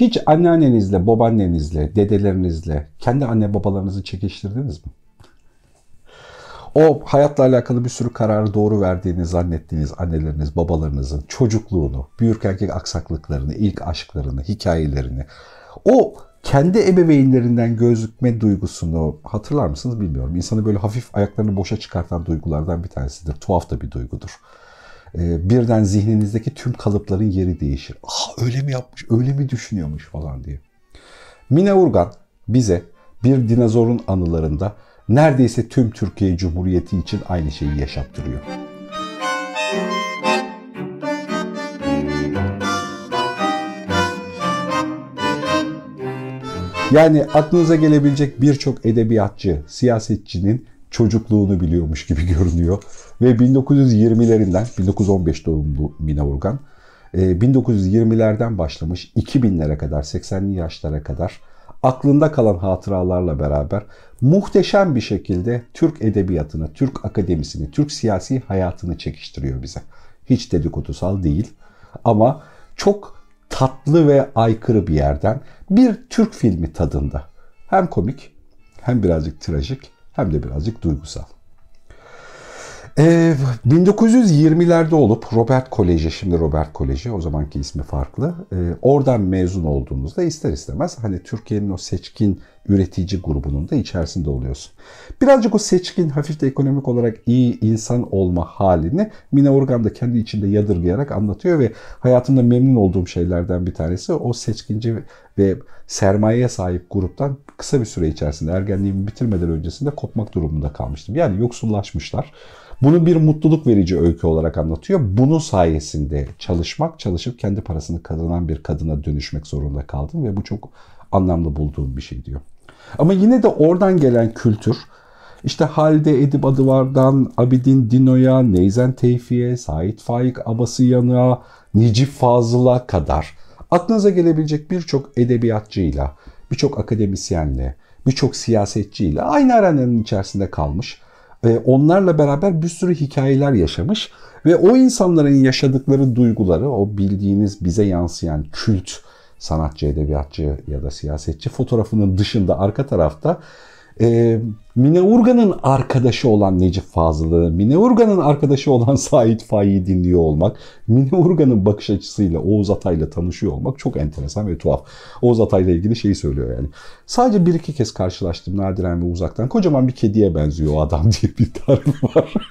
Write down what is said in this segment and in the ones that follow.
Hiç anneannenizle, babaannenizle, dedelerinizle, kendi anne babalarınızı çekiştirdiniz mi? O hayatla alakalı bir sürü kararı doğru verdiğini zannettiğiniz anneleriniz, babalarınızın çocukluğunu, büyürkenki aksaklıklarını, ilk aşklarını, hikayelerini, o kendi ebeveynlerinden gözükme duygusunu hatırlar mısınız bilmiyorum. İnsanı böyle hafif ayaklarını boşa çıkartan duygulardan bir tanesidir. Tuhaf da bir duygudur. Ee, birden zihninizdeki tüm kalıpların yeri değişir. Ah öyle mi yapmış, öyle mi düşünüyormuş falan diye. Mine Urgan bize bir dinozorun anılarında neredeyse tüm Türkiye Cumhuriyeti için aynı şeyi yaşattırıyor. Yani aklınıza gelebilecek birçok edebiyatçı, siyasetçinin çocukluğunu biliyormuş gibi görünüyor. Ve 1920'lerinden, 1915 doğumlu Mina Urgan, 1920'lerden başlamış 2000'lere kadar, 80'li yaşlara kadar aklında kalan hatıralarla beraber muhteşem bir şekilde Türk edebiyatını, Türk akademisini, Türk siyasi hayatını çekiştiriyor bize. Hiç dedikodusal değil ama çok tatlı ve aykırı bir yerden bir Türk filmi tadında. Hem komik hem birazcık trajik hem de birazcık duygusal. Ee, 1920'lerde olup Robert Koleji, şimdi Robert Koleji, o zamanki ismi farklı. Ee, oradan mezun olduğunuzda ister istemez hani Türkiye'nin o seçkin üretici grubunun da içerisinde oluyorsun. Birazcık o seçkin, hafif de ekonomik olarak iyi insan olma halini Mina Organ da kendi içinde yadırgayarak anlatıyor ve hayatımda memnun olduğum şeylerden bir tanesi o seçkinci ve sermayeye sahip gruptan kısa bir süre içerisinde ergenliğimi bitirmeden öncesinde kopmak durumunda kalmıştım. Yani yoksullaşmışlar. Bunu bir mutluluk verici öykü olarak anlatıyor. Bunun sayesinde çalışmak, çalışıp kendi parasını kazanan bir kadına dönüşmek zorunda kaldım ve bu çok anlamlı bulduğum bir şey diyor. Ama yine de oradan gelen kültür işte Halide Edip Adıvar'dan Abidin Dino'ya, Neyzen Tevfi'ye, Sait Faik Abasıyan'a, Necip Fazıl'a kadar aklınıza gelebilecek birçok edebiyatçıyla, birçok akademisyenle, birçok siyasetçiyle aynı aranın içerisinde kalmış onlarla beraber bir sürü hikayeler yaşamış ve o insanların yaşadıkları duyguları, o bildiğiniz bize yansıyan kült sanatçı, edebiyatçı ya da siyasetçi fotoğrafının dışında arka tarafta e, Mine Urgan'ın arkadaşı olan Necip Fazıl'ı, Mine Urgan'ın arkadaşı olan Sait Faik'i dinliyor olmak, Mine Urgan'ın bakış açısıyla Oğuz Atay'la tanışıyor olmak çok enteresan ve tuhaf. Oğuz Atay'la ilgili şeyi söylüyor yani. Sadece bir iki kez karşılaştım nadiren ve uzaktan. Kocaman bir kediye benziyor o adam diye bir tarif var.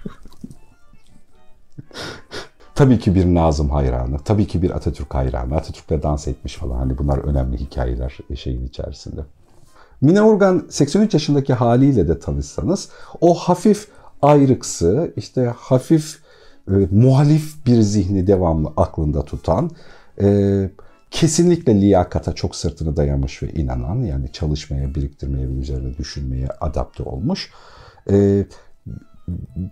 Tabii ki bir Nazım hayranı, tabii ki bir Atatürk hayranı, Atatürk'le dans etmiş falan. Hani bunlar önemli hikayeler şeyin içerisinde. Mine Organ 83 yaşındaki haliyle de tanışsanız o hafif ayrıksı, işte hafif e, muhalif bir zihni devamlı aklında tutan, e, kesinlikle liyakata çok sırtını dayamış ve inanan yani çalışmaya, biriktirmeye ve üzerine düşünmeye adapte olmuş. E,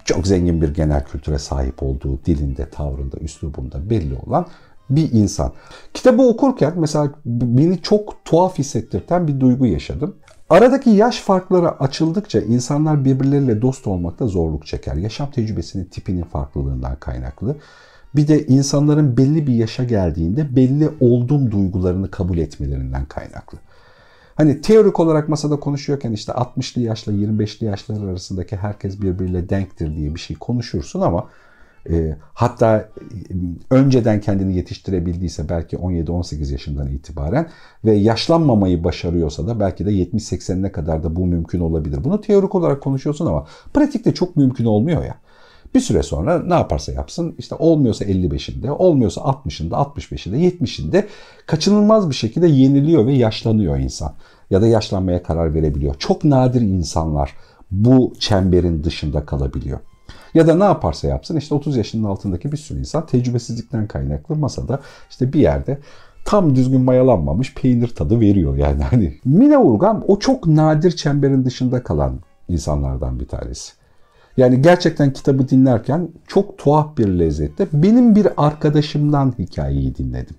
çok zengin bir genel kültüre sahip olduğu dilinde, tavrında, üslubunda belli olan bir insan. Kitabı okurken mesela beni çok tuhaf hissettirten bir duygu yaşadım. Aradaki yaş farkları açıldıkça insanlar birbirleriyle dost olmakta zorluk çeker. Yaşam tecrübesinin tipinin farklılığından kaynaklı. Bir de insanların belli bir yaşa geldiğinde belli oldum duygularını kabul etmelerinden kaynaklı. Hani teorik olarak masada konuşuyorken işte 60'lı yaşla 25'li yaşlar arasındaki herkes birbiriyle denktir diye bir şey konuşursun ama e, hatta önceden kendini yetiştirebildiyse belki 17-18 yaşından itibaren ve yaşlanmamayı başarıyorsa da belki de 70-80'ine kadar da bu mümkün olabilir. Bunu teorik olarak konuşuyorsun ama pratikte çok mümkün olmuyor ya. Bir süre sonra ne yaparsa yapsın işte olmuyorsa 55'inde, olmuyorsa 60'ında, 65'inde, 70'inde kaçınılmaz bir şekilde yeniliyor ve yaşlanıyor insan. Ya da yaşlanmaya karar verebiliyor. Çok nadir insanlar bu çemberin dışında kalabiliyor. Ya da ne yaparsa yapsın işte 30 yaşının altındaki bir sürü insan tecrübesizlikten kaynaklı masada işte bir yerde tam düzgün mayalanmamış peynir tadı veriyor yani hani. Mine Urgan o çok nadir çemberin dışında kalan insanlardan bir tanesi. Yani gerçekten kitabı dinlerken çok tuhaf bir lezzette benim bir arkadaşımdan hikayeyi dinledim.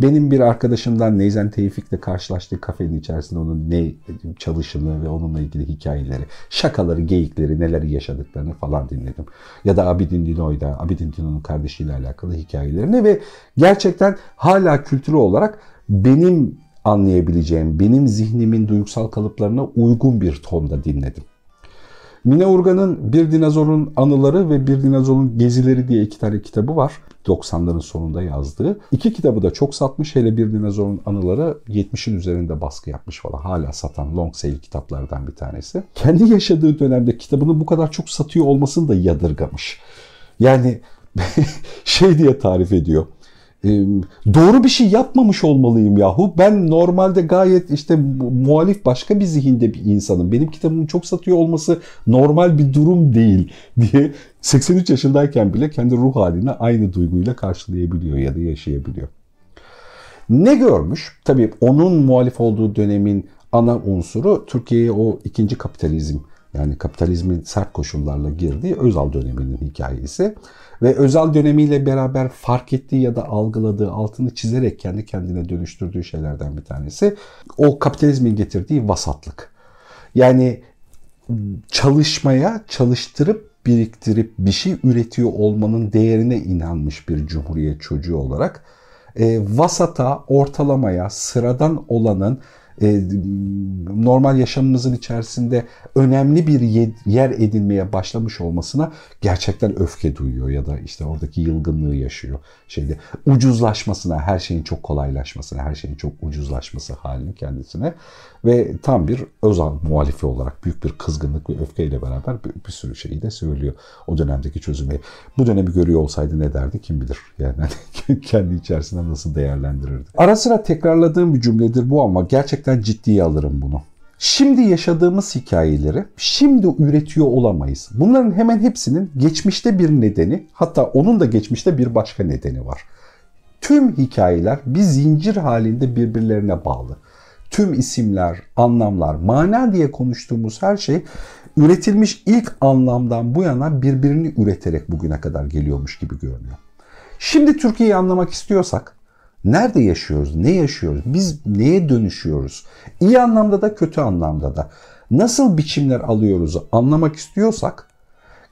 Benim bir arkadaşımdan Neyzen Tevfik'le karşılaştığı kafenin içerisinde onun ne çalışını ve onunla ilgili hikayeleri, şakaları, geyikleri, neler yaşadıklarını falan dinledim. Ya da Abidin Dino'yda, Abidin Dino'nun kardeşiyle alakalı hikayelerini ve gerçekten hala kültürü olarak benim anlayabileceğim, benim zihnimin duygusal kalıplarına uygun bir tonda dinledim. Mine Urgan'ın Bir Dinozorun Anıları ve Bir Dinozorun Gezileri diye iki tane kitabı var. 90'ların sonunda yazdığı. İki kitabı da çok satmış. Hele Bir Dinozorun Anıları 70'in üzerinde baskı yapmış falan. Hala satan long sale kitaplardan bir tanesi. Kendi yaşadığı dönemde kitabını bu kadar çok satıyor olmasını da yadırgamış. Yani şey diye tarif ediyor doğru bir şey yapmamış olmalıyım yahu. Ben normalde gayet işte muhalif başka bir zihinde bir insanım. Benim kitabımın çok satıyor olması normal bir durum değil diye 83 yaşındayken bile kendi ruh haline aynı duyguyla karşılayabiliyor ya da yaşayabiliyor. Ne görmüş? Tabii onun muhalif olduğu dönemin ana unsuru Türkiye'ye o ikinci kapitalizm yani kapitalizmin sert koşullarla girdiği Özal döneminin hikayesi. Ve Özal dönemiyle beraber fark ettiği ya da algıladığı, altını çizerek kendi kendine dönüştürdüğü şeylerden bir tanesi o kapitalizmin getirdiği vasatlık. Yani çalışmaya, çalıştırıp biriktirip bir şey üretiyor olmanın değerine inanmış bir cumhuriyet çocuğu olarak e, vasata, ortalamaya, sıradan olanın e, normal yaşamımızın içerisinde önemli bir yer edinmeye başlamış olmasına gerçekten öfke duyuyor ya da işte oradaki yılgınlığı yaşıyor. Şeyde ucuzlaşmasına, her şeyin çok kolaylaşmasına, her şeyin çok ucuzlaşması halini kendisine ve tam bir özel muhalifi olarak büyük bir kızgınlık ve öfkeyle beraber bir, bir sürü şeyi de söylüyor o dönemdeki çözümü. Bu dönemi görüyor olsaydı ne derdi kim bilir. Yani kendi içerisinde nasıl değerlendirirdi. Ara sıra tekrarladığım bir cümledir bu ama gerçekten ciddiye alırım bunu. Şimdi yaşadığımız hikayeleri şimdi üretiyor olamayız. Bunların hemen hepsinin geçmişte bir nedeni, hatta onun da geçmişte bir başka nedeni var. Tüm hikayeler bir zincir halinde birbirlerine bağlı tüm isimler, anlamlar, mana diye konuştuğumuz her şey üretilmiş ilk anlamdan bu yana birbirini üreterek bugüne kadar geliyormuş gibi görünüyor. Şimdi Türkiye'yi anlamak istiyorsak nerede yaşıyoruz, ne yaşıyoruz, biz neye dönüşüyoruz? İyi anlamda da kötü anlamda da nasıl biçimler alıyoruz anlamak istiyorsak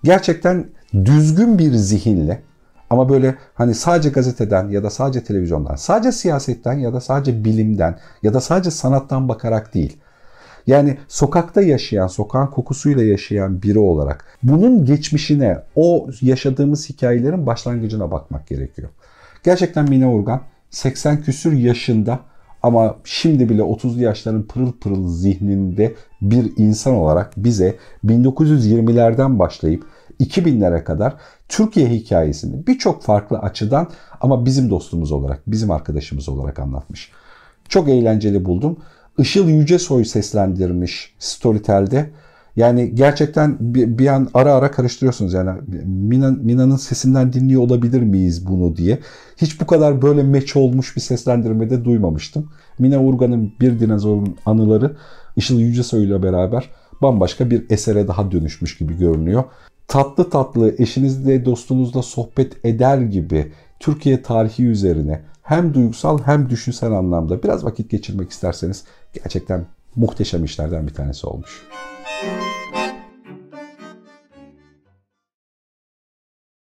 gerçekten düzgün bir zihinle ama böyle hani sadece gazeteden ya da sadece televizyondan, sadece siyasetten ya da sadece bilimden ya da sadece sanattan bakarak değil. Yani sokakta yaşayan, sokağın kokusuyla yaşayan biri olarak bunun geçmişine, o yaşadığımız hikayelerin başlangıcına bakmak gerekiyor. Gerçekten Mine Urgan 80 küsür yaşında ama şimdi bile 30'lu yaşların pırıl pırıl zihninde bir insan olarak bize 1920'lerden başlayıp 2000'lere kadar Türkiye hikayesini birçok farklı açıdan ama bizim dostumuz olarak, bizim arkadaşımız olarak anlatmış. Çok eğlenceli buldum. Işıl Yücesoy seslendirmiş Storytel'de. Yani gerçekten bir, bir an ara ara karıştırıyorsunuz yani Mina, Mina'nın sesinden dinliyor olabilir miyiz bunu diye. Hiç bu kadar böyle meç olmuş bir seslendirmede duymamıştım. Mina Urgan'ın Bir Dinozorun Anıları Işıl Yücesoy ile beraber bambaşka bir esere daha dönüşmüş gibi görünüyor tatlı tatlı eşinizle dostunuzla sohbet eder gibi Türkiye tarihi üzerine hem duygusal hem düşünsel anlamda biraz vakit geçirmek isterseniz gerçekten muhteşem işlerden bir tanesi olmuş. Müzik